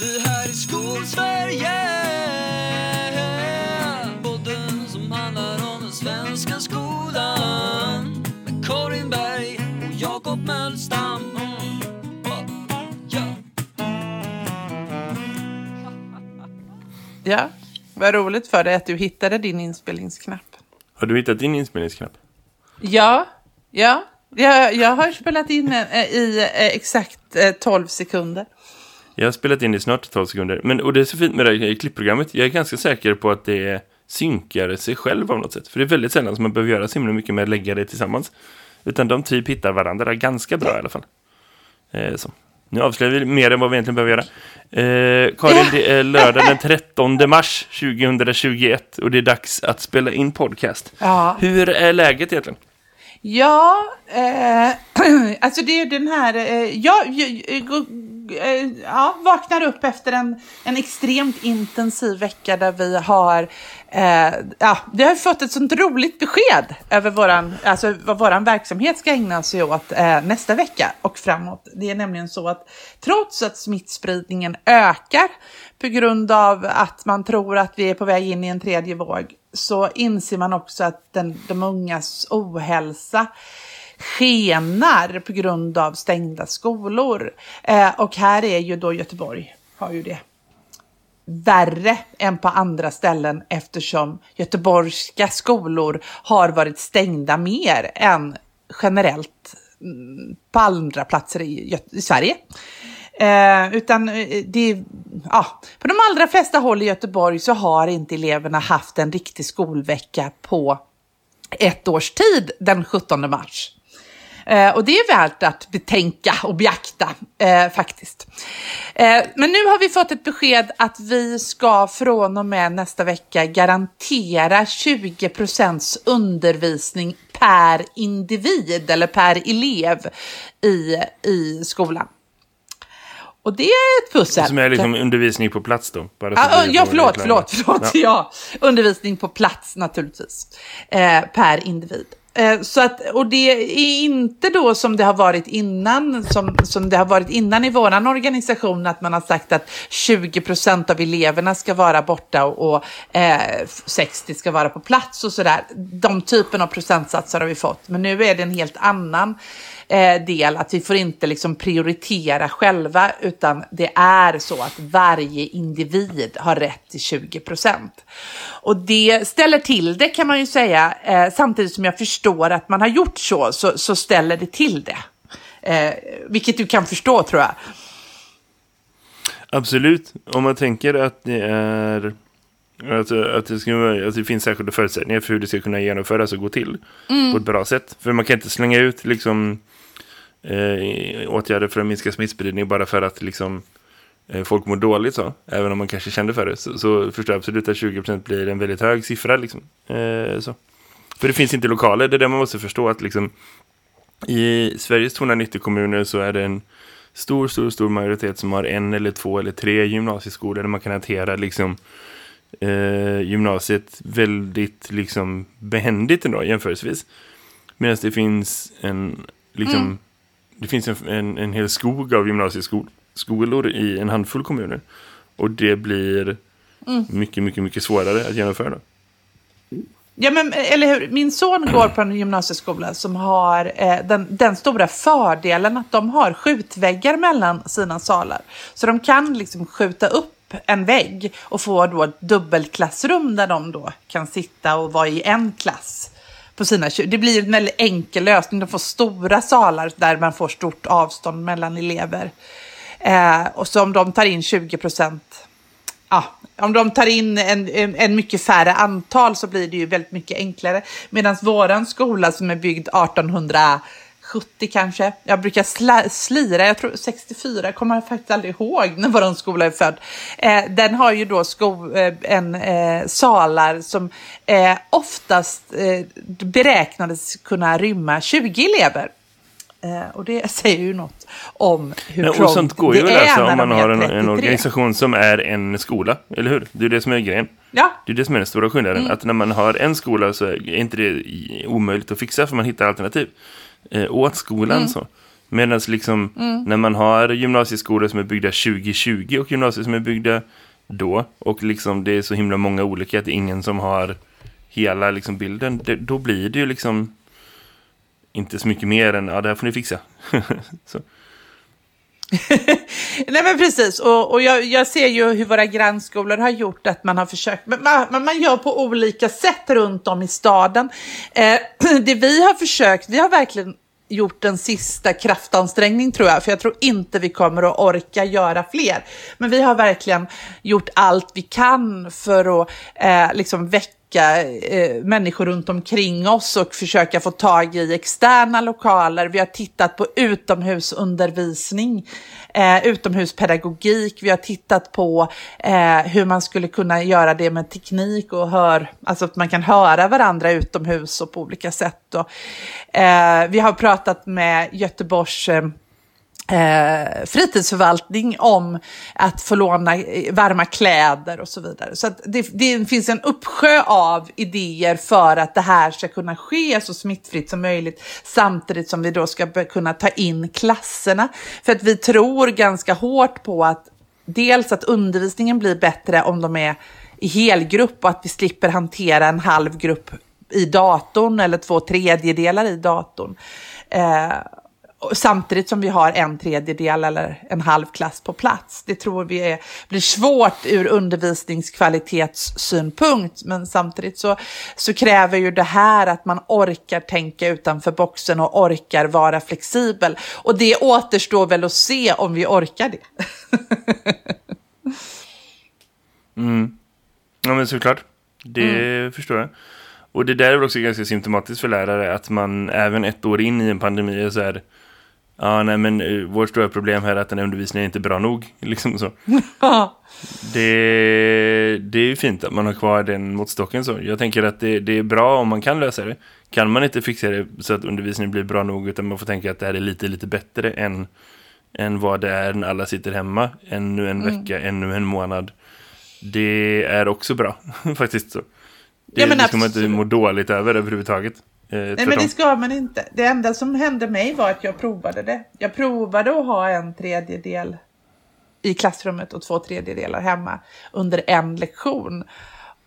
Det här är Skolsverige Podden som handlar om den svenska skolan Med Karin Berg och Jakob Mölstam ja. Vad roligt för dig att du hittade din inspelningsknapp. Har du hittat din inspelningsknapp? Ja, ja. Jag, jag har spelat in eh, i eh, exakt eh, 12 sekunder. Jag har spelat in i snart 12 sekunder. Men, och det är så fint med det här klippprogrammet. Jag är ganska säker på att det synkar sig själv av något sätt. För det är väldigt sällan som man behöver göra så himla mycket med att lägga det tillsammans. Utan de typ hittar varandra ganska bra i alla fall. Eh, så. Nu avslöjar vi mer än vad vi egentligen behöver göra. Eh, Karin, det är lördag den 13 mars 2021 och det är dags att spela in podcast. Ja. Hur är läget egentligen? Ja, eh, alltså det är den här, eh, jag, jag, jag Eh, ja, vaknar upp efter en, en extremt intensiv vecka där vi har, eh, ja, vi har fått ett sånt roligt besked över våran, alltså vad våran verksamhet ska ägna sig åt eh, nästa vecka och framåt. Det är nämligen så att trots att smittspridningen ökar på grund av att man tror att vi är på väg in i en tredje våg så inser man också att den, de ungas ohälsa skenar på grund av stängda skolor. Eh, och här är ju då Göteborg, har ju det värre än på andra ställen eftersom göteborgska skolor har varit stängda mer än generellt mm, på andra platser i, i Sverige. Eh, utan eh, det, ja, på de allra flesta håll i Göteborg så har inte eleverna haft en riktig skolvecka på ett års tid den 17 mars. Eh, och det är värt att betänka och beakta eh, faktiskt. Eh, men nu har vi fått ett besked att vi ska från och med nästa vecka garantera 20% undervisning per individ eller per elev i, i skolan. Och det är ett pussel. Som är liksom undervisning på plats då? Bara så Ja, förlåt, förlåt, förlåt. Ja. Ja. Undervisning på plats naturligtvis. Eh, per individ. Eh, så att, och det är inte då som det har varit innan, som, som det har varit innan i vår organisation, att man har sagt att 20 procent av eleverna ska vara borta och, och eh, 60 ska vara på plats och sådär. De typen av procentsatser har vi fått, men nu är det en helt annan eh, del, att vi får inte liksom prioritera själva, utan det är så att varje individ har rätt till 20 procent. Och det ställer till det kan man ju säga, eh, samtidigt som jag förstår att man har gjort så, så, så ställer det till det. Eh, vilket du kan förstå tror jag. Absolut. Om man tänker att det är... Alltså, att, det ska, att det finns särskilda förutsättningar för hur det ska kunna genomföras och gå till Mm. på ett bra sätt. För man kan inte slänga ut liksom, eh, åtgärder för att minska smittspridning bara för att liksom, eh, folk mår dåligt. Så. Även om man kanske kände för det. Så, så förstår jag absolut att 20% blir en väldigt hög siffra. Liksom. Eh, så. För det finns inte lokaler. Det är det man måste förstå. att liksom, I Sveriges 290 kommuner så är det en stor, stor, stor majoritet som har en eller två eller tre gymnasieskolor där man kan hantera liksom, eh, gymnasiet väldigt liksom, behändigt ändå, jämförelsevis. Medan det finns en, liksom, mm det finns en, en, en hel skog av gymnasieskolor i en handfull kommuner. Och det blir mycket, mycket, mycket svårare att genomföra. Ja, men, eller hur? Min son går på en gymnasieskola som har eh, den, den stora fördelen att de har skjutväggar mellan sina salar. Så de kan liksom skjuta upp en vägg och få då ett dubbelklassrum där de då kan sitta och vara i en klass. På sina, det blir en väldigt enkel lösning. De får stora salar där man får stort avstånd mellan elever. Eh, och så om de tar in 20 procent ja, om de tar in en, en, en mycket färre antal så blir det ju väldigt mycket enklare. Medan våran skola som är byggd 1800, 1870 kanske, jag brukar sla, slira, jag tror 64, jag kommer faktiskt aldrig ihåg när våran skola är född. Eh, den har ju då sko, eh, en eh, salar som eh, oftast eh, beräknades kunna rymma 20 elever. Eh, och det säger ju något om hur och trångt sånt går ju det är när om man har en, en 33. organisation som är en skola, eller hur? Det är det som är grejen. Ja, Det är det som är den stora skillnaden. Mm. Att när man har en skola så är inte det omöjligt att fixa för man hittar alternativ. Eh, åt skolan Mm. så. Medan liksom när man har gymnasieskolor som är byggda 2020 och gymnasier som är byggda då och liksom det är så himla många olika att det är ingen som har hela liksom bilden, det, då blir det ju liksom inte så mycket mer än, ja det här får ni fixa. så. Nej men precis, och, och jag, jag, ser ju hur våra grannskolor har gjort att man har försökt, men man, man gör på olika sätt runt om i staden. Eh, det vi har försökt, vi har verkligen gjort en sista kraftansträngning tror jag, för jag tror inte vi kommer att orka göra fler. Men vi har verkligen gjort allt vi kan för att eh, liksom väcka eh, människor runt omkring oss och försöka få tag i externa lokaler. Vi har tittat på utomhusundervisning, eh, utomhuspedagogik. Vi har tittat på eh, hur man skulle kunna göra det med teknik och hör, alltså att man kan höra varandra utomhus och på olika sätt. Och, eh, vi har pratat med Göteborgs eh, eh, fritidsförvaltning om att få låna eh, varma kläder och så vidare. Så det, det, finns en uppsjö av idéer för att det här ska kunna ske så smittfritt som möjligt samtidigt som vi då ska kunna ta in klasserna. För att vi tror ganska hårt på att dels att undervisningen blir bättre om de är i helgrupp och att vi slipper hantera en halv grupp i datorn eller två tredjedelar i datorn. Eh, samtidigt som vi har en tredjedel eller en halv klass på plats. Det tror vi är, blir svårt ur undervisningskvalitetssynpunkt, men samtidigt så, så kräver ju det här att man orkar tänka utanför boxen och orkar vara flexibel. Och det återstår väl att se om vi orkar det. mm. Ja, men såklart. Det mm. förstår jag. Och det där är också ganska symptomatiskt för lärare att man även ett år in i en pandemi är så här Ja, nej men uh, vårt stora problem här är att den här undervisningen är inte bra nog. Liksom så. det, det är ju fint att man har kvar den måttstocken så. Jag tänker att det, det är bra om man kan lösa det. Kan man inte fixa det så att undervisningen blir bra nog utan man får tänka att det här är lite, lite bättre än, än vad det är när alla sitter hemma. Ännu en mm. vecka, ännu en månad. Det är också bra, faktiskt så. Det, ja, det ska man inte må dåligt över överhuvudtaget. Eh, Nej, men det ska man inte. Det enda som hände mig var att jag provade det. Jag provade att ha en tredjedel i klassrummet och två tredjedelar hemma under en lektion.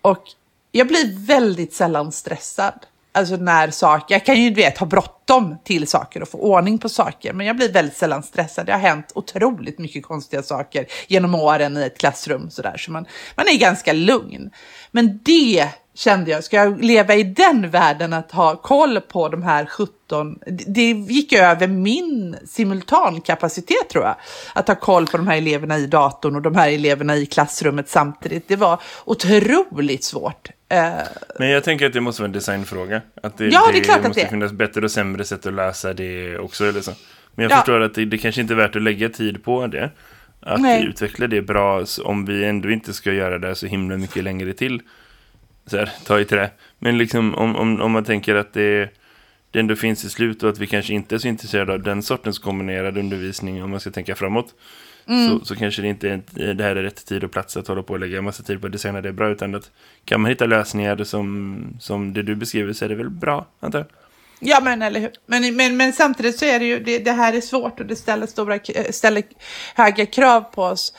Och jag blir väldigt sällan stressad. Alltså när saker, jag kan ju du vet ha bråttom till saker och få ordning på saker, men jag blir väldigt sällan stressad. Det har hänt otroligt mycket konstiga saker genom åren i ett klassrum sådär, så man, man är ganska lugn. Men det kände jag, ska jag leva i den världen att ha koll på de här 17, det gick över min simultankapacitet tror jag. Att ha koll på de här eleverna i datorn och de här eleverna i klassrummet samtidigt. Det var otroligt svårt. Eh, Men jag tänker att det måste vara en designfråga. Att det, ja, det är klart det måste att det finnas bättre och sämre sätt att lösa det också. Eller så. Men jag ja. förstår att det, det kanske inte är värt att lägga tid på det. Att Nej. utveckla det bra om vi ändå inte ska göra det så himla mycket längre till så här, ta i trä. Men liksom om, om, om man tänker att det, det ändå finns i slut och att vi kanske inte är så intresserade av den sortens kombinerad undervisning om man ska tänka framåt. Mm. Så, så kanske det inte är, det här är rätt tid och plats att hålla på och lägga en massa tid på att designa det bra. Utan att kan man hitta lösningar som, som det du beskriver så är det väl bra, antar jag. Ja, men eller hur. Men, men, men samtidigt så är det ju, det, det här är svårt och det ställer, stora, ställer höga krav på oss.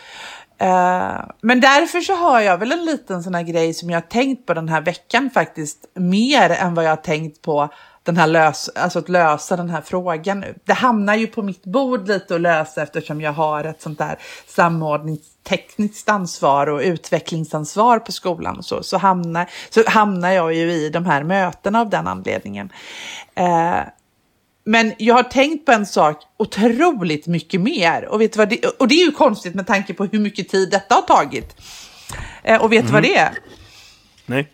Uh, men därför så har jag väl en liten sån här grej som jag har tänkt på den här veckan faktiskt mer än vad jag har tänkt på den här lös, alltså att lösa den här frågan nu. Det hamnar ju på mitt bord lite att lösa eftersom jag har ett sånt där samordningstekniskt ansvar och utvecklingsansvar på skolan. Och så, så, hamnar, så hamnar jag ju i de här mötena av den anledningen. Uh, men jag har tänkt på en sak otroligt mycket mer. Och, vet du vad det, och det är ju konstigt med tanke på hur mycket tid detta har tagit. Eh, och vet du mm. vad det är? Nej.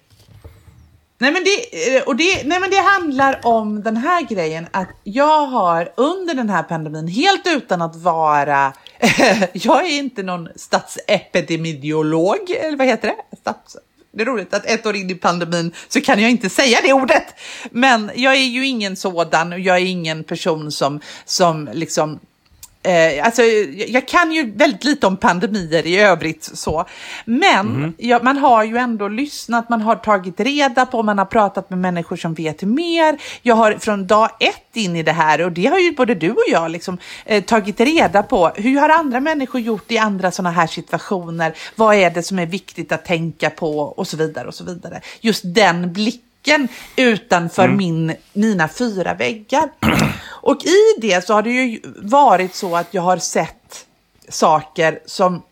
Nej men, det, eh, och det, nej men det handlar om den här grejen att jag har under den här pandemin, helt utan att vara, jag är inte någon statsepidemiolog, eller vad heter det? Stats, det är roligt att ett år in i pandemin så kan jag inte säga det ordet. Men jag är ju ingen sådan och jag är ingen person som, som liksom Eh, alltså, jag kan ju väldigt lite om pandemier i övrigt så. Men ja, man har ju ändå lyssnat, man har tagit reda på, man har pratat med människor som vet mer. Jag har från dag ett in i det här och det har ju både du och jag liksom, eh, tagit reda på. Hur har andra människor gjort i andra sådana här situationer? Vad är det som är viktigt att tänka på och så vidare och så vidare. Just den blicken utanför min, mina fyra väggar. Och i det så har det ju varit så att jag har sett saker som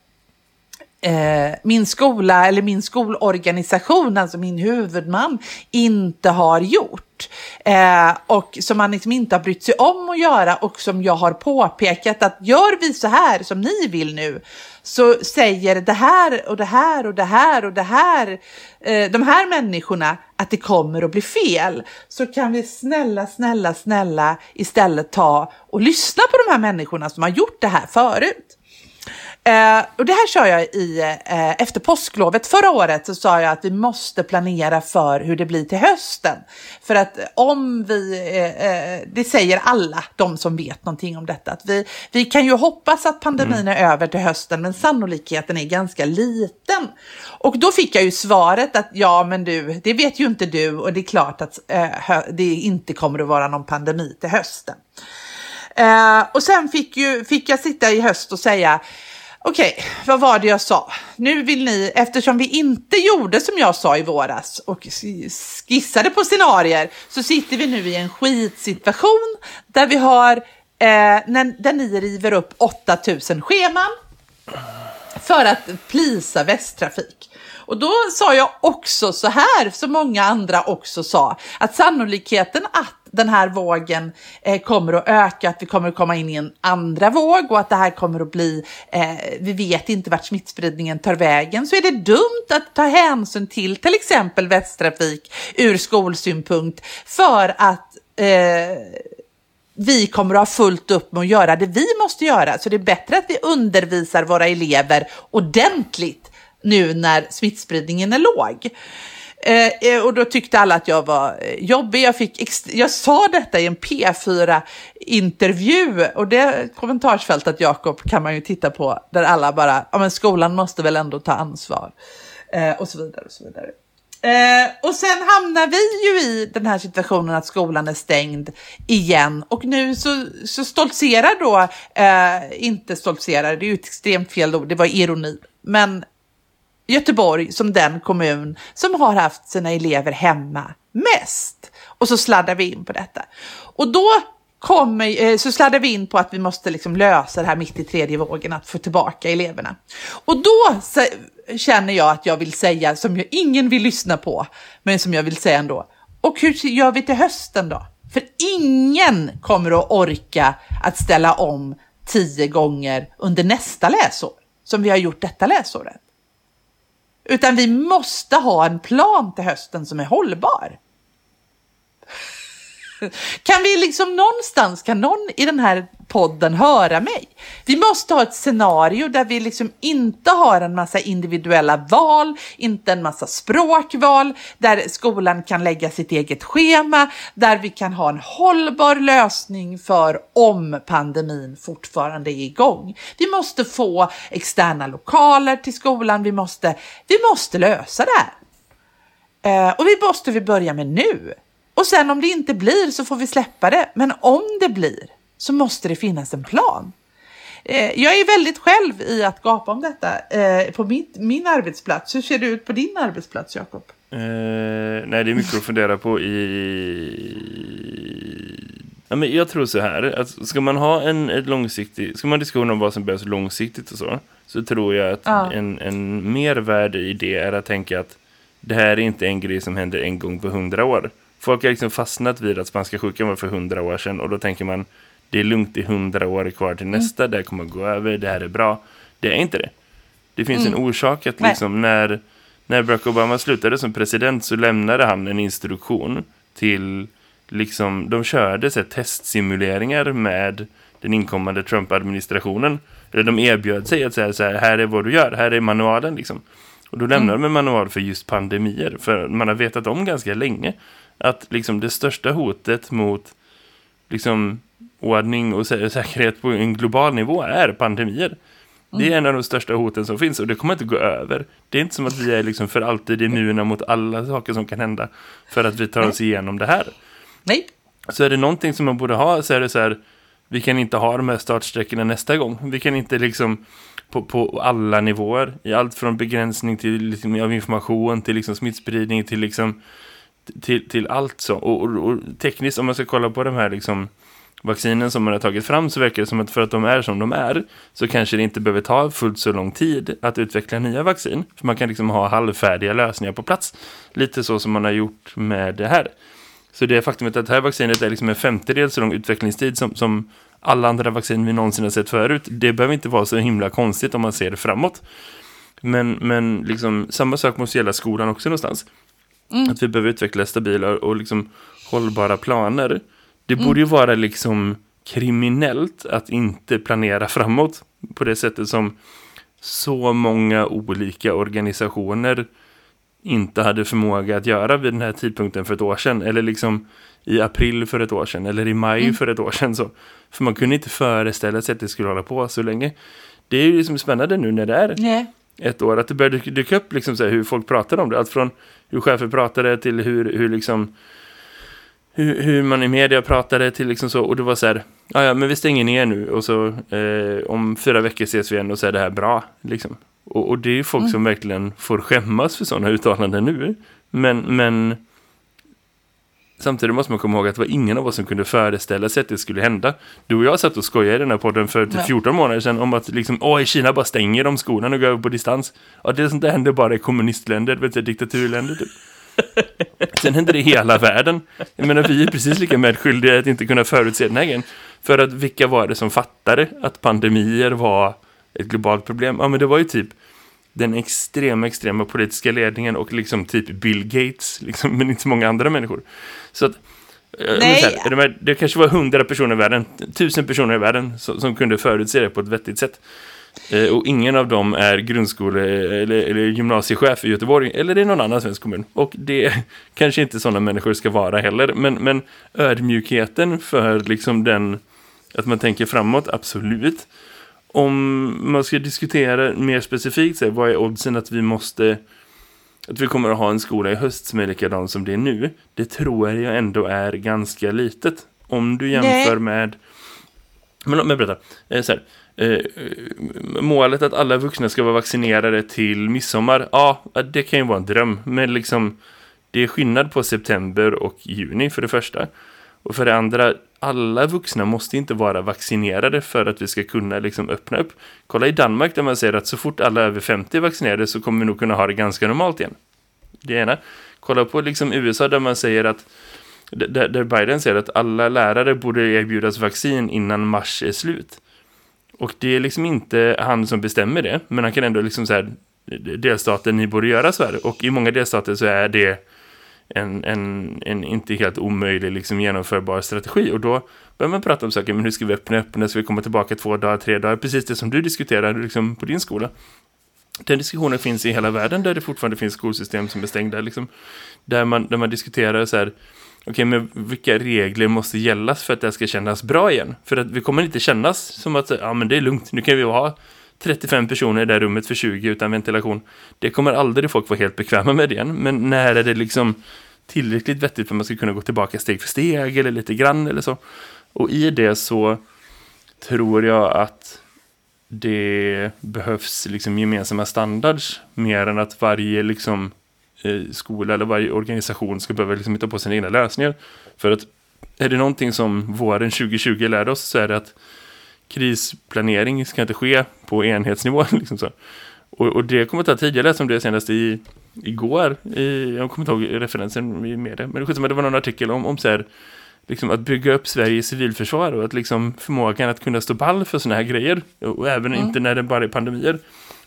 eh, min skola eller min skolorganisation, alltså min huvudman, inte har gjort. Eh, och som man liksom inte har brytt sig om att göra och som jag har påpekat att gör vi så här som ni vill nu så säger det här och det här och det här och det här eh, de här människorna att det kommer att bli fel så kan vi snälla, snälla, snälla istället ta och lyssna på de här människorna som har gjort det här förut. Eh, och det här sa jag i, eh, efter påsklovet förra året så sa jag att vi måste planera för hur det blir till hösten. För att om vi, eh, eh, det säger alla de som vet någonting om detta, att vi, vi kan ju hoppas att pandemin är över till hösten men sannolikheten är ganska liten. Och då fick jag ju svaret att ja men du, det vet ju inte du och det är klart att eh, det inte kommer att vara någon pandemi till hösten. Eh, och sen fick, ju, fick jag sitta i höst och säga Okej, vad var det jag sa? Nu vill ni, eftersom vi inte gjorde som jag sa i våras och skissade på scenarier, så sitter vi nu i en skitsituation där vi har, eh, när, där ni river upp 8000 scheman för att plisa Västtrafik. Och då sa jag också så här, som många andra också sa, att sannolikheten att den här vågen eh, kommer att öka, att vi kommer att komma in i en andra våg och att det här kommer att bli, eh, vi vet inte vart smittspridningen tar vägen, så är det dumt att ta hänsyn till till exempel Västtrafik ur skolsynpunkt för att eh, vi kommer att ha fullt upp med att göra det vi måste göra. Så det är bättre att vi undervisar våra elever ordentligt nu när smittspridningen är låg. Eh, eh, och då tyckte alla att jag var eh, jobbig. Jag, fick jag sa detta i en P4-intervju och det kommentarsfältet, Jakob, kan man ju titta på där alla bara, ja men skolan måste väl ändå ta ansvar. Eh, och så vidare och så vidare. Eh, och sen hamnar vi ju i den här situationen att skolan är stängd igen och nu så, så stoltserar då, eh, inte stoltserar, det är ju ett extremt fel ord, det var ironi, men Göteborg som den kommun som har haft sina elever hemma mest. Och så sladdar vi in på detta. Och då kommer, eh, så sladdar vi in på att vi måste liksom lösa det här mitt i tredje vågen, att få tillbaka eleverna. Och då känner jag att jag vill säga, som jag, ingen vill lyssna på, men som jag vill säga ändå. Och hur gör vi till hösten då? För ingen kommer att orka att ställa om tio gånger under nästa läsår, som vi har gjort detta läsåret. Utan vi måste ha en plan till hösten som är hållbar. Kan vi liksom någonstans, kan någon i den här podden höra mig? Vi måste ha ett scenario där vi liksom inte har en massa individuella val, inte en massa språkval, där skolan kan lägga sitt eget schema, där vi kan ha en hållbar lösning för om pandemin fortfarande är igång. Vi måste få externa lokaler till skolan, vi måste, vi måste lösa det här. Eh, och vi måste vi börja med nu. Och sen om det inte blir så får vi släppa det. Men om det blir så måste det finnas en plan. Eh, jag är väldigt själv i att gapa om detta eh, på mitt, min arbetsplats. Hur ser det ut på din arbetsplats, Jakob? Eh, nej, det är mycket att fundera på i... Ja, men jag tror så här, att ska man ha en ett långsiktig, ska man diskutera om vad som behövs långsiktigt och så, så tror jag att Ja. en, en mervärde i det är att tänka att det här är inte en grej som händer en gång på hundra år. Folk har liksom fastnat vid att spanska sjukan var för hundra år sedan och då tänker man det är lugnt i hundra år kvar till nästa, det här kommer att gå över, det här är bra. Det är inte det. Det finns en orsak att liksom när, när Barack Obama slutade som president så lämnade han en instruktion till liksom, de körde så här, testsimuleringar med den inkommande Trump-administrationen. Eller de erbjöd sig att säga så här, här är vad du gör, här är manualen liksom. Och då lämnar de en manual för just pandemier. För man har vetat om ganska länge att liksom det största hotet mot liksom ordning och sä säkerhet på en global nivå är pandemier. Det är en av de största hoten som finns och det kommer inte gå över. Det är inte som att vi är liksom för alltid immuna mot alla saker som kan hända för att vi tar oss igenom det här. Nej. Så är det någonting som man borde ha så är det så här, vi kan inte ha de här startsträckorna nästa gång. Vi kan inte liksom på, på alla nivåer, i allt från begränsning till liksom, av information till liksom smittspridning till liksom till, till allt så. Och, och, och tekniskt om man ska kolla på de här liksom vaccinen som man har tagit fram så verkar det som att för att de är som de är så kanske det inte behöver ta fullt så lång tid att utveckla nya vaccin. För man kan liksom ha halvfärdiga lösningar på plats. Lite så som man har gjort med det här. Så det faktumet att det här vaccinet är liksom en femtedel så lång utvecklingstid som, som alla andra vaccin vi någonsin har sett förut. Det behöver inte vara så himla konstigt om man ser det framåt. Men, men liksom, samma sak måste gälla skolan också någonstans. Mm. Att vi behöver utveckla stabila och liksom hållbara planer. Det mm. borde ju vara liksom kriminellt att inte planera framåt på det sättet som så många olika organisationer inte hade förmåga att göra vid den här tidpunkten för ett år sedan. Eller liksom i april för ett år sedan. Eller i maj mm. för ett år sedan. Så. För man kunde inte föreställa sig att det skulle hålla på så länge. Det är ju liksom spännande nu när det är Nej. ett år. Att det började dyka upp liksom så hur folk pratade om det. Allt från hur chefer pratade till hur, hur liksom hur, hur, man i media pratade till liksom så, och det var så här, ja men vi stänger ner nu och så eh, om fyra veckor ses vi igen och så är det här bra, liksom. Och, och det är ju folk mm. som verkligen får skämmas för sådana uttalanden nu. Men, men samtidigt måste man komma ihåg att det var ingen av oss som kunde föreställa sig att det skulle hända. Du och jag satt och skojade i den här podden för typ 14 månader sedan om att liksom, åh, i Kina bara stänger de skolan och går över på distans. Ja, det är sånt där händer bara i kommunistländer, vet du, diktaturländer typ. Sen händer det i hela världen. Jag menar, vi är precis lika medskyldiga att inte kunna förutse den här grejen. För att vilka var det som fattade att pandemier var ett globalt problem? Ja, men det var ju typ den extrema, extrema politiska ledningen och liksom typ Bill Gates, liksom, men inte så många andra människor. Så att, eh, Nej. Här, det kanske var hundra personer i världen, tusen personer i världen som, som kunde förutse det på ett vettigt sätt. Eh, och ingen av dem är grundskole- eller, eller gymnasiechef i Göteborg eller i någon annan svensk kommun. Och det kanske inte sådana människor ska vara heller. Men, men ödmjukheten för liksom den, att man tänker framåt, absolut. Om man ska diskutera mer specifikt, så vad är oddsen att vi måste att vi kommer att ha en skola i höst som är likadan som det är nu. Det tror jag ändå är ganska litet. Om du jämför Nej. med... Men låt mig berätta. Eh, så här, eh, målet att alla vuxna ska vara vaccinerade till midsommar, ja, det kan ju vara en dröm. Men liksom, det är skillnad på september och juni för det första. Och för det andra, alla vuxna måste inte vara vaccinerade för att vi ska kunna liksom öppna upp. Kolla i Danmark där man säger att så fort alla över 50 är vaccinerade så kommer vi nog kunna ha det ganska normalt igen. Det ena. Kolla på liksom USA där man säger att där Biden säger att alla lärare borde erbjudas vaccin innan mars är slut. Och det är liksom inte han som bestämmer det, men han kan ändå liksom säga delstaten, ni borde göra så här. Och i många delstater så är det en, en, en inte helt omöjlig liksom genomförbar strategi. Och då börjar man prata om saker, men hur ska vi öppna upp, när ska vi komma tillbaka två dagar, tre dagar, precis det som du diskuterar liksom, på din skola. Den diskussionen finns i hela världen där det fortfarande finns skolsystem som är stängda. Liksom, där, man, där man diskuterar så här, okej, okay, men vilka regler måste gällas för att det ska kännas bra igen? För att vi kommer inte kännas som att, ja men det är lugnt, nu kan vi ha 35 personer i det rummet för 20 utan ventilation. Det kommer aldrig folk vara helt bekväma med igen. Men när är det liksom tillräckligt vettigt för att man ska kunna gå tillbaka steg för steg eller lite grann eller så. Och i det så tror jag att det behövs liksom gemensamma standards mer än att varje liksom eh, skola eller varje organisation ska behöva liksom hitta på sina egna lösningar. För att är det någonting som våren 2020 lärde oss så är det att krisplanering ska inte ske på enhetsnivå. Liksom så. Och, och det kommer att ta tid. Jag läste om det senast i, igår. I, jag kommer inte ihåg referensen i media. Men det, var någon artikel om, om så här, liksom att bygga upp Sveriges civilförsvar och att liksom förmågan att kunna stå ball för sådana här grejer. Och även mm. inte när det bara är pandemier.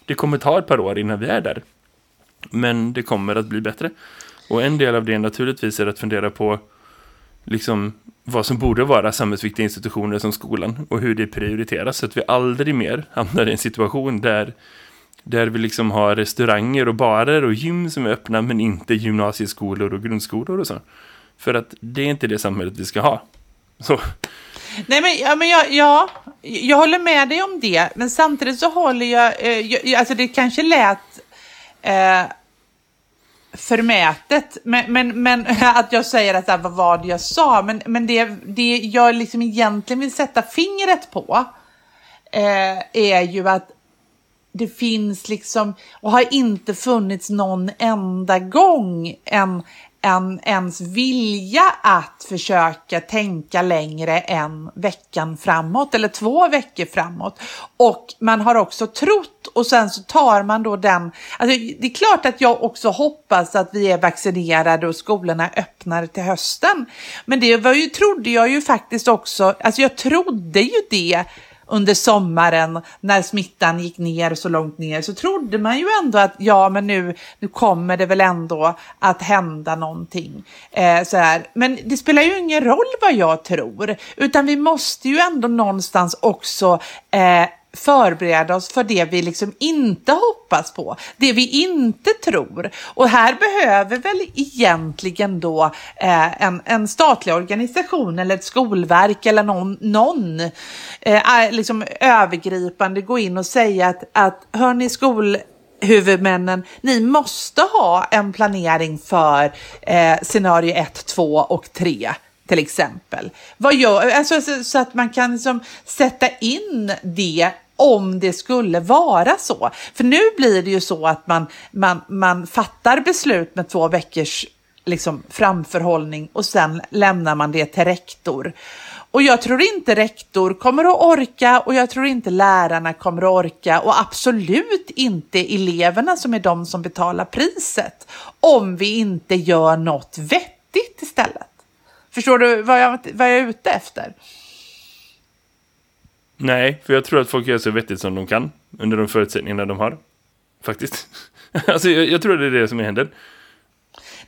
Det kommer ta ett par år innan vi är där. Men det kommer att bli bättre. Och en del av det naturligtvis är att fundera på liksom vad som borde vara samhällsviktiga institutioner som skolan och hur det prioriteras så att vi aldrig mer hamnar i en situation där, där vi liksom har restauranger och barer och gym som är öppna men inte gymnasieskolor och grundskolor och så. För att det är inte det samhället vi ska ha. Så. Nej, men, ja, men jag, ja, jag håller med dig om det, men samtidigt så håller jag, eh, jag alltså det kanske lät eh, förmätet, men, men, men att jag säger att vad var det jag sa, men, men det, det jag liksom egentligen vill sätta fingret på eh, är ju att det finns liksom, och har inte funnits någon enda gång en, en ens vilja att försöka tänka längre än veckan framåt eller två veckor framåt. Och man har också trott och sen så tar man då den, alltså det är klart att jag också hoppas att vi är vaccinerade och skolorna öppnar till hösten. Men det var ju, trodde jag ju faktiskt också, alltså jag trodde ju det under sommaren när smittan gick ner så långt ner så trodde man ju ändå att ja, men nu, nu kommer det väl ändå att hända någonting. Eh, så här. Men det spelar ju ingen roll vad jag tror, utan vi måste ju ändå någonstans också eh, förbereda oss för det vi liksom inte hoppas på, det vi inte tror. Och här behöver väl egentligen då eh, en, en statlig organisation eller ett skolverk eller någon, någon eh, liksom övergripande gå in och säga att, att hörni skol huvudmännen, ni måste ha en planering för eh, scenario 1, 2 och 3 till exempel. Vad gör, alltså, så, så att man kan liksom sätta in det om det skulle vara så. För nu blir det ju så att man, man, man fattar beslut med två veckors liksom, framförhållning och sen lämnar man det till rektor. Och jag tror inte rektor kommer att orka och jag tror inte lärarna kommer att orka och absolut inte eleverna som är de som betalar priset om vi inte gör något vettigt istället. Förstår du vad jag, vad jag är ute efter? Nej, för jag tror att folk gör så vettigt som de kan under de förutsättningarna de har. Faktiskt. alltså jag, jag, tror det är det som händer.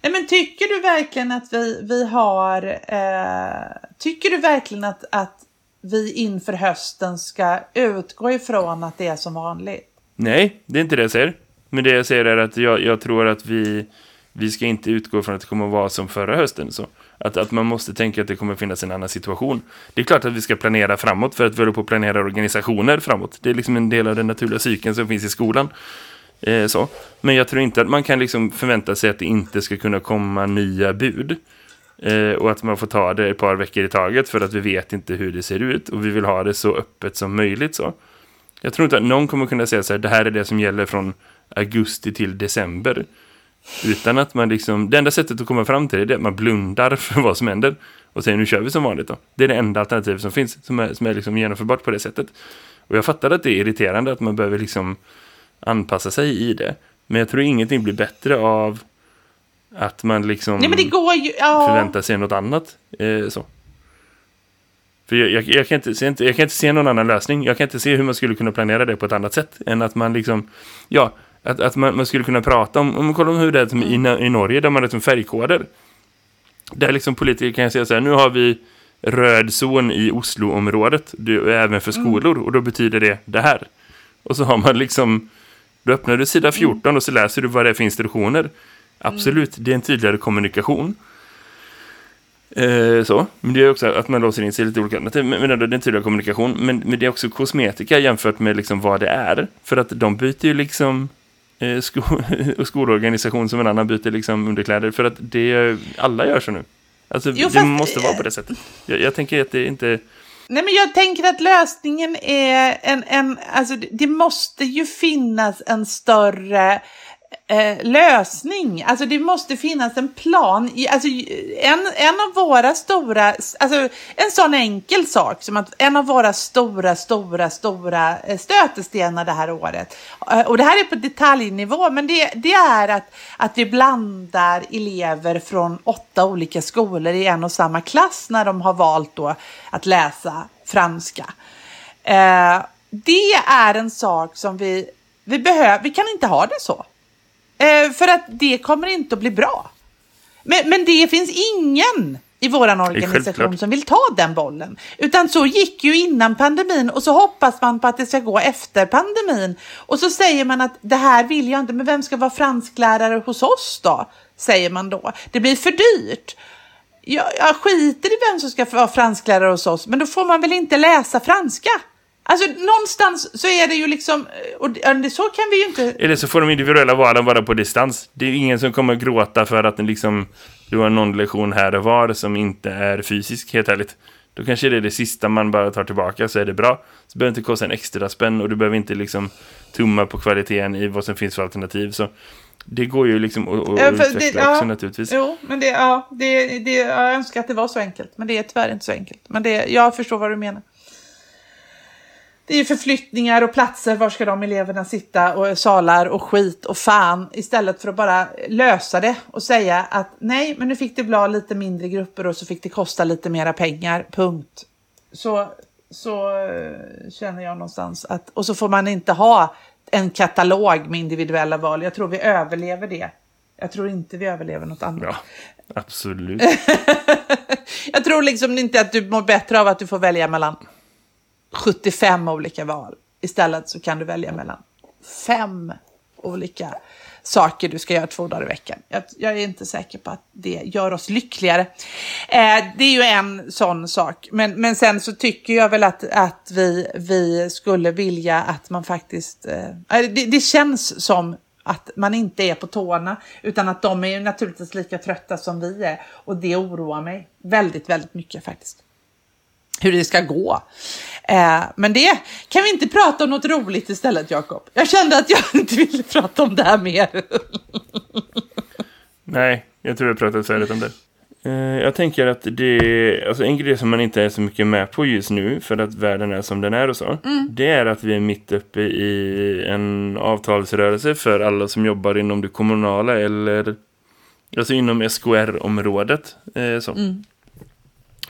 Nej, men tycker du verkligen att vi, vi har... Eh, tycker du verkligen att, att vi inför hösten ska utgå ifrån att det är som vanligt? Nej, det är inte det jag säger. Men det jag säger är att jag, jag tror att vi, vi ska inte utgå från att det kommer att vara som förra hösten. Så. Att, att man måste tänka att det kommer finnas en annan situation. Det är klart att vi ska planera framåt för att vi håller på att planera organisationer framåt. Det är liksom en del av den naturliga cykeln som finns i skolan. Eh, så. Men jag tror inte att man kan liksom förvänta sig att det inte ska kunna komma nya bud. Eh, och att man får ta det ett par veckor i taget för att vi vet inte hur det ser ut. Och vi vill ha det så öppet som möjligt. så. Jag tror inte att någon kommer kunna säga så här, det här är det som gäller från augusti till december. Utan att man liksom, det enda sättet att komma fram till det är att man blundar för vad som händer. Och säger nu kör vi som vanligt då. Det är det enda alternativ som finns som är, som är liksom genomförbart på det sättet. Och jag fattar att det är irriterande att man behöver liksom anpassa sig i det. Men jag tror ingenting blir bättre av att man liksom Nej, men det går ju, ja. förväntar sig något annat. Eh, så. För jag, jag, jag, kan inte se, jag kan inte se någon annan lösning. Jag kan inte se hur man skulle kunna planera det på ett annat sätt. Än att man liksom, ja, att, att man, man skulle kunna prata om, om kolla om hur det är i, i Norge där man har liksom färgkoder. Där liksom politiker kan säga så här, nu har vi röd zon i Oslo-området, även för mm. skolor, och då betyder det det här. Och så har man liksom, då öppnar du sida 14 mm. och så läser du vad det är för instruktioner. Absolut, mm. det är en tydligare kommunikation. Eh, så. Men det är också att man låser in sig lite olika alternativ. Men, men det är en tydligare kommunikation. Men, men det är också kosmetika jämfört med liksom vad det är. För att de byter ju liksom eh, sko skolorganisation som en annan byter liksom underkläder. För att det, alla gör så nu. Alltså jo, det fast, måste vara på det sättet. Jag, jag tänker att det inte... Nej, men jag tänker att lösningen är en, en alltså det måste ju finnas en större eh, lösning. Alltså det måste finnas en plan. Alltså, en, en av våra stora, alltså en sån enkel sak som att en av våra stora, stora, stora eh, stötestenar det här året. Eh, och det här är på detaljnivå, men det, det är att, att vi blandar elever från åtta olika skolor i en och samma klass när de har valt då att läsa franska. Eh, det är en sak som vi, vi behöver, vi kan inte ha det så. Eh, för att det kommer inte att bli bra. Men, men det finns ingen i vår organisation som vill ta den bollen. Utan så gick ju innan pandemin och så hoppas man på att det ska gå efter pandemin. Och så säger man att det här vill jag inte, men vem ska vara fransklärare hos oss då? Säger man då. Det blir för dyrt. jag, jag skiter i vem som ska vara fransklärare hos oss, men då får man väl inte läsa franska? Alltså någonstans så är det ju liksom, och det, så kan vi ju inte... Eller så får de individuella valen vara på distans. Det är ingen som kommer gråta för att liksom, du har någon lektion här och var som inte är fysisk, helt ärligt. Då kanske det är det sista man bara tar tillbaka så är det bra. Så behöver det inte kosta en extra spänn och du behöver inte liksom tumma på kvaliteten i vad som finns för alternativ. Så det går ju liksom att, att Ja, utveckla det- också ja. naturligtvis. Jo, men det, ja, det, det, jag önskar att det var så enkelt, men det är tyvärr inte så enkelt. Men det, jag förstår vad du menar. Det är förflyttningar och platser, var ska de eleverna sitta och salar och skit och fan istället för att bara lösa det och säga att nej, men nu fick det bli lite mindre grupper och så fick det kosta lite mera pengar, punkt. Så, så eh, känner jag någonstans att, och så får man inte ha en katalog med individuella val. Jag tror vi överlever det. Jag tror inte vi överlever något annat. Ja, absolut. Jag tror liksom inte att du mår bättre av att du får välja mellan 75 olika val. Istället så kan du välja mellan fem olika saker du ska göra två dagar i veckan. Jag, jag är inte säker på att det gör oss lyckligare. Eh, det är ju en sån sak. Men, men sen så tycker jag väl att, att vi, vi skulle vilja att man faktiskt... Eh, eh det, det känns som att man inte är på tårna utan att de är ju naturligtvis lika trötta som vi är. Och det oroar mig väldigt, väldigt mycket faktiskt hur det ska gå. Eh, men det kan vi inte prata om något roligt istället, Jakob. Jag kände att jag inte ville prata om det här mer. Nej, jag tror jag pratat färdigt om det. Eh, Jag tänker att det alltså en grej som man inte är så mycket med på just nu för att världen är som den är och så. Det är att vi är mitt uppe i en avtalsrörelse för alla som jobbar inom det kommunala eller alltså inom SKR-området. Eh, så.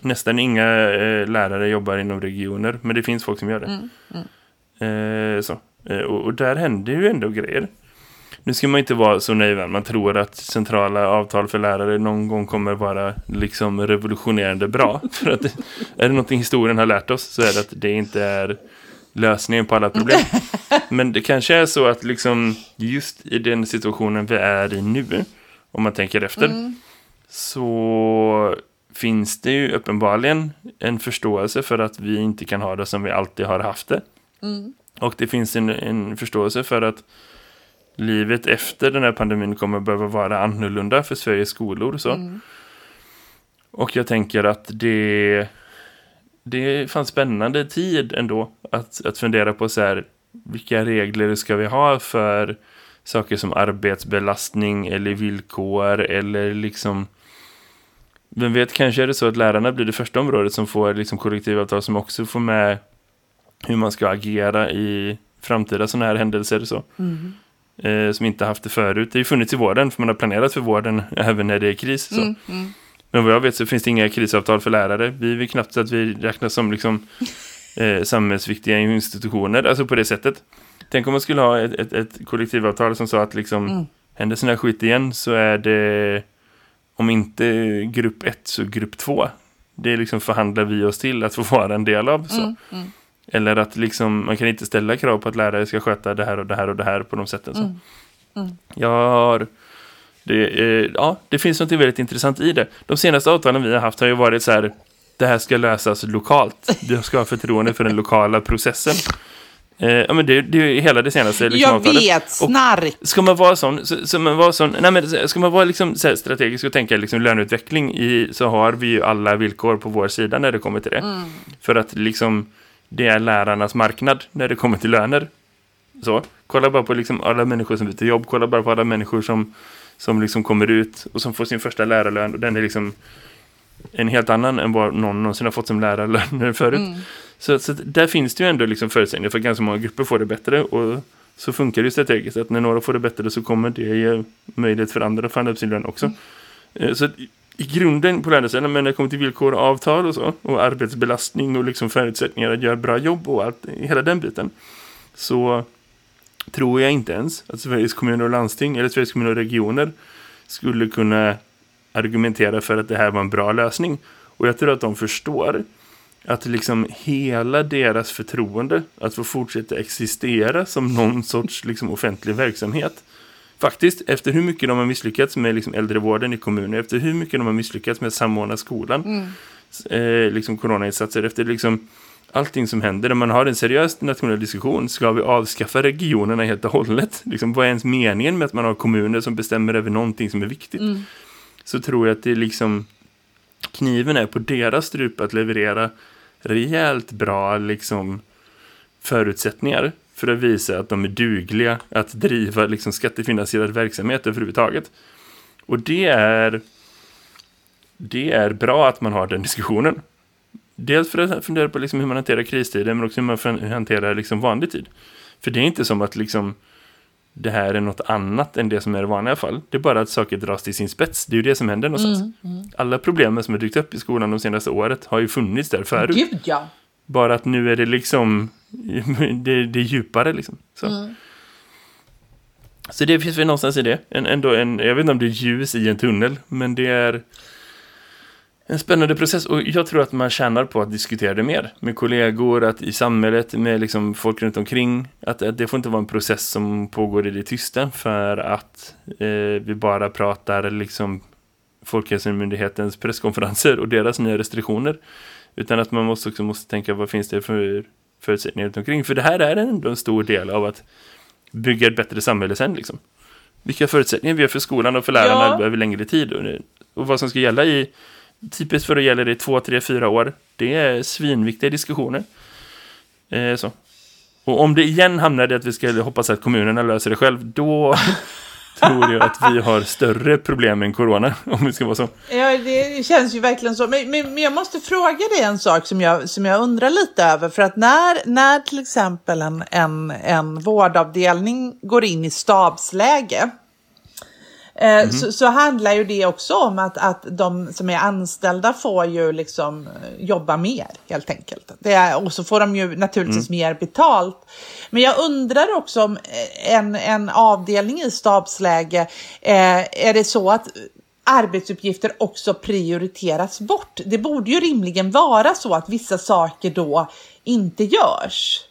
Nästan inga eh, lärare jobbar inom regioner, men det finns folk som gör det. Eh, så. Eh, och, och där händer ju ändå grejer. Nu ska man inte vara så naiv man tror att centrala avtal för lärare någon gång kommer vara liksom revolutionerande bra. För att är det någonting historien har lärt oss så är det att det inte är lösningen på alla problem. Men det kanske är så att liksom just i den situationen vi är i nu, om man tänker efter, så finns det ju uppenbarligen en förståelse för att vi inte kan ha det som vi alltid har haft det. Och det finns en, en förståelse för att livet efter den här pandemin kommer behöva vara annorlunda för Sveriges skolor. Så. Och jag tänker att det, det fanns spännande tid ändå att, att fundera på så här, vilka regler ska vi ha för saker som arbetsbelastning eller villkor eller liksom vem vet, kanske är det så att lärarna blir det första området som får liksom kollektivavtal som också får med hur man ska agera i framtida sådana här händelser så. Eh, som inte haft det förut. Det har ju funnits i vården för man har planerat för vården även när det är kris. Så. Men vad jag vet så finns det inga krisavtal för lärare. Vi vill knappt att vi räknas som liksom, eh, samhällsviktiga institutioner, alltså på det sättet. Tänk om man skulle ha ett, ett, ett kollektivavtal som sa att liksom, händer sån här skit igen så är det om inte grupp 1 så grupp 2. Det liksom förhandlar vi oss till att få vara en del av. Så. Eller att liksom, man kan inte ställa krav på att lärare ska sköta det här och det här och det här på de sätten. Så. Jag har... Det, eh, ja, det finns något väldigt intressant i det. De senaste avtalen vi har haft har ju varit så här, det här ska lösas lokalt. Du ska ha förtroende för den lokala processen. Eh, ja, men det, det är ju hela det senaste liksom, Jag avtalet. vet, Och snark. Ska man vara sån, så, så man vara sån nej men, ska man vara liksom så strategisk och tänka liksom löneutveckling i, så har vi ju alla villkor på vår sida när det kommer till det. För att liksom det är lärarnas marknad när det kommer till löner. Så, kolla bara på liksom alla människor som byter jobb, kolla bara på alla människor som, som liksom kommer ut och som får sin första lärarlön och den är liksom en helt annan än vad någon någonsin har fått som lärarlön förut. Så, så där finns det ju ändå liksom förutsättningar för att ganska många grupper får det bättre och så funkar det ju strategiskt att när några får det bättre så kommer det ge möjlighet för andra att förhandla upp sin lön också. Eh, Så i- grunden på lärarsidan, men när det kommer till villkor och avtal och så och arbetsbelastning och liksom förutsättningar att göra bra jobb och allt, hela den biten så tror jag inte ens att Sveriges kommuner och landsting eller Sveriges kommuner och regioner skulle kunna argumentera för att det här var en bra lösning. Och jag tror att de förstår att liksom hela deras förtroende att få fortsätta existera som någon sorts liksom offentlig verksamhet Faktiskt, efter hur mycket de har misslyckats med liksom äldrevården i kommunen, efter hur mycket de har misslyckats med att samordna skolan, eh, liksom coronainsatser, efter liksom allting som händer, när man har en seriös nationell diskussion, ska vi avskaffa regionerna helt och hållet? Liksom, vad är ens meningen med att man har kommuner som bestämmer över någonting som är viktigt? Så tror jag att det är liksom kniven är på deras strup att leverera rejält bra liksom förutsättningar för att visa att de är dugliga att driva liksom skattefinansierad verksamhet överhuvudtaget. Och det är det är bra att man har den diskussionen. Dels för att fundera på liksom hur man hanterar kristider men också hur man hanterar liksom vanlig tid. För det är inte som att liksom det här är något annat än det som är i vanliga fall. Det är bara att saker dras till sin spets. Det är ju det som händer någonstans. Alla problemen som har dykt upp i skolan de senaste året har ju funnits där förut. Gud ja. Bara att nu är det liksom det, det är djupare liksom. Så. så det finns väl någonstans i det. En, ändå en, jag vet inte om det är ljus i en tunnel, men det är en spännande process. Och jag tror att man tjänar på att diskutera det mer. Med kollegor, att i samhället, med liksom folk runt omkring. Att, att det får inte vara en process som pågår i det tysta. För att eh, vi bara pratar liksom Folkhälsomyndighetens presskonferenser och deras nya restriktioner. Utan att man måste också måste tänka vad finns det för förutsättningar runt omkring. För det här är ändå en stor del av att bygga ett bättre samhälle sen liksom. Vilka förutsättningar vi har för skolan och för lärarna Ja. över längre tid. Och, och vad som ska gälla i, typiskt för att gäller det i två, tre, fyra år. Det är svinviktiga diskussioner. Eh, så. Och om det igen hamnar i att vi ska hoppas att kommunerna löser det själv, då tror jag att vi har större problem än corona, om det ska vara så. Ja, det känns ju verkligen så. Men, men, men jag måste fråga dig en sak som jag, som jag undrar lite över. För att när, när till exempel en, en, en vårdavdelning går in i stabsläge eh, så, så handlar ju det också om att, att de som är anställda får ju liksom eh, jobba mer helt enkelt. Det är, och så får de ju naturligtvis mer betalt. Men jag undrar också om eh, en, en avdelning i stabsläge, eh, är det så att arbetsuppgifter också prioriteras bort? Det borde ju rimligen vara så att vissa saker då inte görs.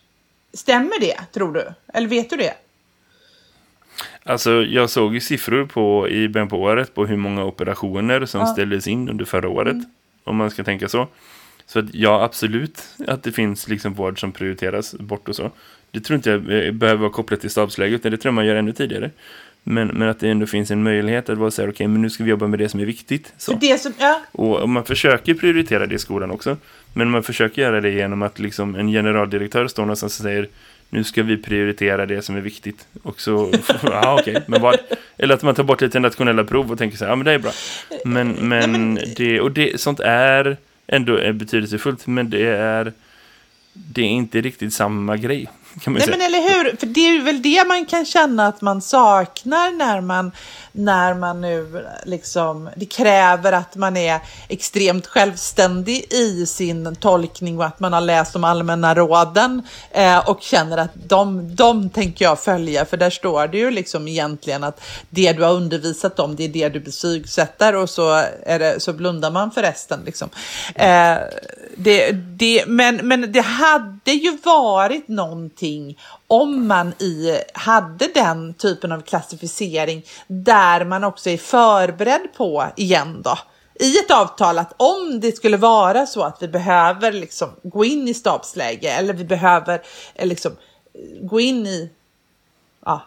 Stämmer det, tror du? Eller vet du det? Alltså, jag såg ju siffror på, i början på året på hur många operationer som ställdes in under förra året. Om man ska tänka så. Så att, ja, absolut att det finns liksom vård som prioriteras bort och så. Det tror inte jag eh, behöver vara kopplat till stabsläge, utan det tror jag man gör ännu tidigare. Men, men att det ändå finns en möjlighet att vara så här, okej, men nu ska vi jobba med det som är viktigt. Så. Det som, ja, Och och man försöker prioritera det i skolan också. Men man försöker göra det genom att liksom en generaldirektör står någonstans och säger nu ska vi prioritera det som är viktigt. Och så, ja okej, men vad? Eller att man tar bort lite nationella prov och tänker så här, ja men det är bra. Men, men, det, och det, sånt är ändå är betydelsefullt, men det är, det är inte riktigt samma grej. Kan man Nej säga. men eller hur, för det är väl det man kan känna att man saknar när man, när man nu liksom, det kräver att man är extremt självständig i sin tolkning och att man har läst de allmänna råden eh, och känner att de, de tänker jag följa för där står det ju liksom egentligen att det du har undervisat om det är det du betygsätter och så, är det, så blundar man för resten liksom. Eh, det, det, men, men det hade ju varit någonting om man i, hade den typen av klassificering där man också är förberedd på igen då. I ett avtal att om det skulle vara så att vi behöver liksom gå in i stabsläge eller vi behöver eh, liksom eh, gå in i ja,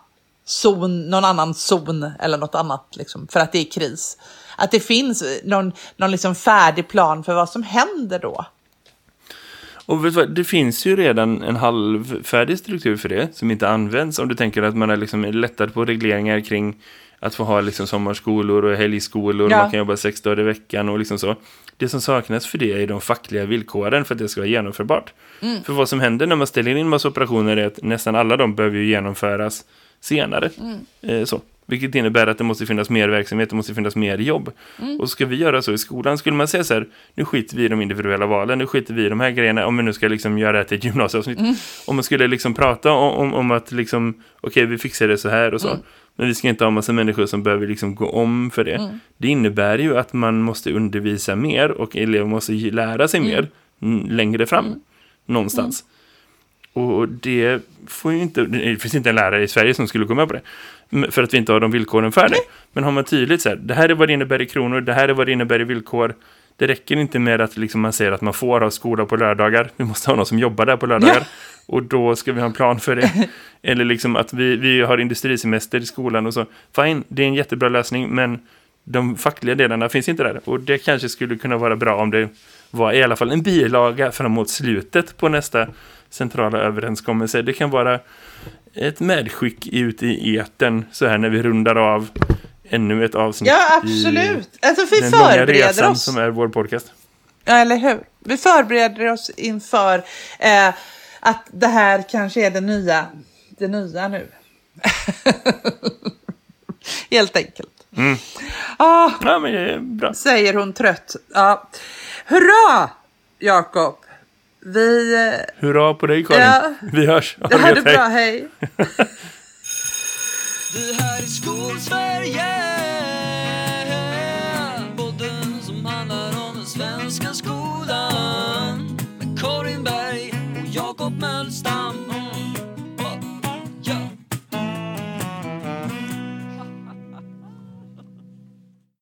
zon, någon annan zon eller något annat liksom, för att det är kris. Att det finns någon, någon liksom färdig plan för vad som händer då. Och vad, det finns ju redan en halvfärdig struktur för det som inte används. Om du tänker att man är liksom lättad på regleringar kring att få ha liksom sommarskolor och helgskolor Ja. och man kan jobba sex dagar i veckan och liksom så. Det som saknas för det är de fackliga villkoren för att det ska vara genomförbart. För vad som händer när man ställer in massa operationer är att nästan alla de behöver ju genomföras senare. Eh, så. Vilket innebär att det måste finnas mer verksamhet, det måste finnas mer jobb. Och ska vi göra så i skolan, skulle man säga så här, nu skiter vi i de individuella valen, nu skiter vi i de här grejerna, om vi nu ska liksom göra det till ett gymnasieavsnitt. Om man skulle liksom prata om, om, om att liksom, okej vi fixar det så här och så. Men vi ska inte ha massa människor som behöver liksom gå om för det. Det innebär ju att man måste undervisa mer och elever måste lära sig mer mm, längre fram. Någonstans. Och det får ju inte, det finns inte en lärare i Sverige som skulle gå med på det. För att vi inte har de villkoren det. Men har man tydligt så här, det här är vad det innebär i kronor, det här är vad det innebär i villkor. Det räcker inte med att liksom man säger att man får ha skola på lördagar. Vi måste ha någon som jobbar där på lördagar. Ja. Och då ska vi ha en plan för det. Eller liksom att vi, vi har industrisemester i skolan och så. Fine, det är en jättebra lösning, men de fackliga delarna finns inte där. Och det kanske skulle kunna vara bra om det var i alla fall en bilaga framåt slutet på nästa centrala överenskommelse. Det kan vara ett medskick ut i eten så här när vi rundar av ännu ett avsnitt Ja, i absolut. Alltså vi den långa förbereder resan oss. som är vår podcast. Ja, eller hur? Vi förbereder oss inför eh, att det här kanske är det nya, det nya nu. Helt enkelt. Mm. Ah, Ja, men det är bra. säger hon trött. Ja. Hurra, Jakob! Vi... Hurra på dig Karin. Ja. Vi hörs. Det här är gött, hej. bra, hej! Det här är Skolsverige